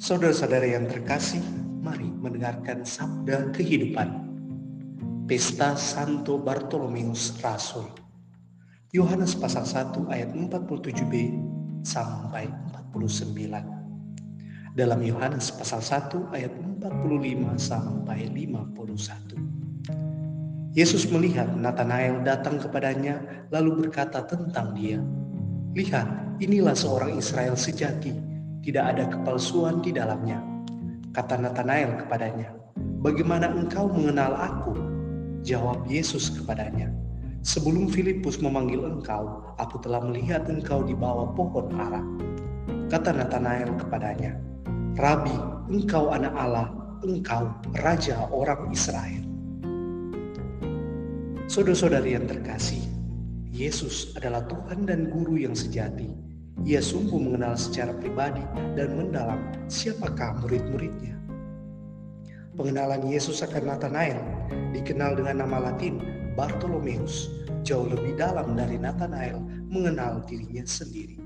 Saudara-saudara yang terkasih, mari mendengarkan sabda kehidupan. Pesta Santo Bartolomeus Rasul. Yohanes pasal 1 ayat 47b sampai 49. Dalam Yohanes pasal 1 ayat 45 sampai 51. Yesus melihat Nathanael datang kepadanya lalu berkata tentang dia, Lihat, inilah seorang Israel sejati, tidak ada kepalsuan di dalamnya. Kata Nathanael kepadanya, Bagaimana engkau mengenal aku? Jawab Yesus kepadanya, Sebelum Filipus memanggil engkau, aku telah melihat engkau di bawah pohon ara. Kata Nathanael kepadanya, Rabi, engkau anak Allah, engkau Raja orang Israel. Saudara-saudari yang terkasih, Yesus adalah Tuhan dan Guru yang sejati. Ia sungguh mengenal secara pribadi dan mendalam siapakah murid-muridnya. Pengenalan Yesus akan Nathanael dikenal dengan nama latin Bartolomeus, jauh lebih dalam dari Nathanael mengenal dirinya sendiri.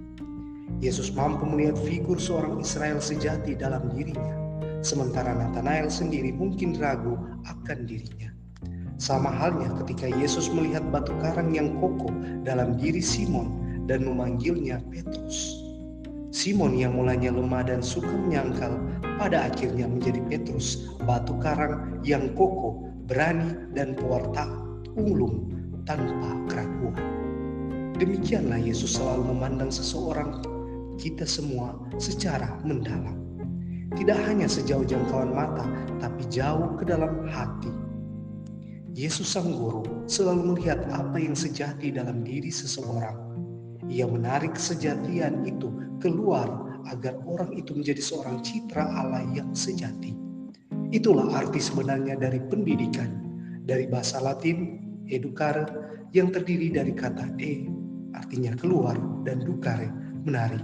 Yesus mampu melihat figur seorang Israel sejati dalam dirinya, sementara Nathanael sendiri mungkin ragu akan dirinya. Sama halnya ketika Yesus melihat batu karang yang kokoh dalam diri Simon dan memanggilnya Petrus. Simon yang mulanya lemah dan suka menyangkal pada akhirnya menjadi Petrus, batu karang yang kokoh, berani dan pewarta ulung tanpa keraguan. Demikianlah Yesus selalu memandang seseorang kita semua secara mendalam. Tidak hanya sejauh jangkauan mata, tapi jauh ke dalam hati Yesus Sang Guru selalu melihat apa yang sejati dalam diri seseorang. Ia menarik kesejatian itu keluar agar orang itu menjadi seorang citra Allah yang sejati. Itulah arti sebenarnya dari pendidikan. Dari bahasa Latin, educare, yang terdiri dari kata e, artinya keluar, dan ducare, menarik.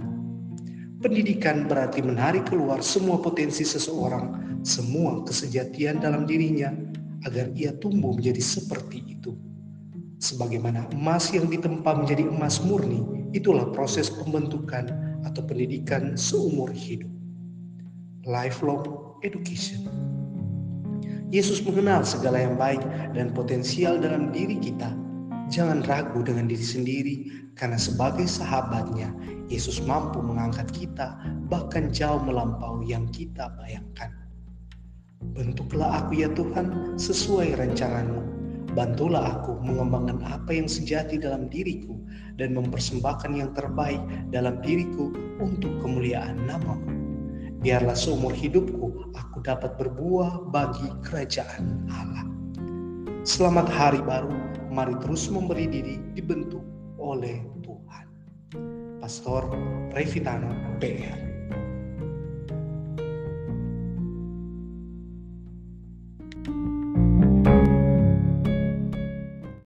Pendidikan berarti menarik keluar semua potensi seseorang, semua kesejatian dalam dirinya, agar ia tumbuh menjadi seperti itu. Sebagaimana emas yang ditempa menjadi emas murni, itulah proses pembentukan atau pendidikan seumur hidup. Lifelong education. Yesus mengenal segala yang baik dan potensial dalam diri kita. Jangan ragu dengan diri sendiri, karena sebagai sahabatnya, Yesus mampu mengangkat kita bahkan jauh melampaui yang kita bayangkan. Bentuklah aku ya Tuhan sesuai rancanganmu. Bantulah aku mengembangkan apa yang sejati dalam diriku dan mempersembahkan yang terbaik dalam diriku untuk kemuliaan namamu. Biarlah seumur hidupku aku dapat berbuah bagi kerajaan Allah. Selamat hari baru, mari terus memberi diri dibentuk oleh Tuhan. Pastor Revitano PR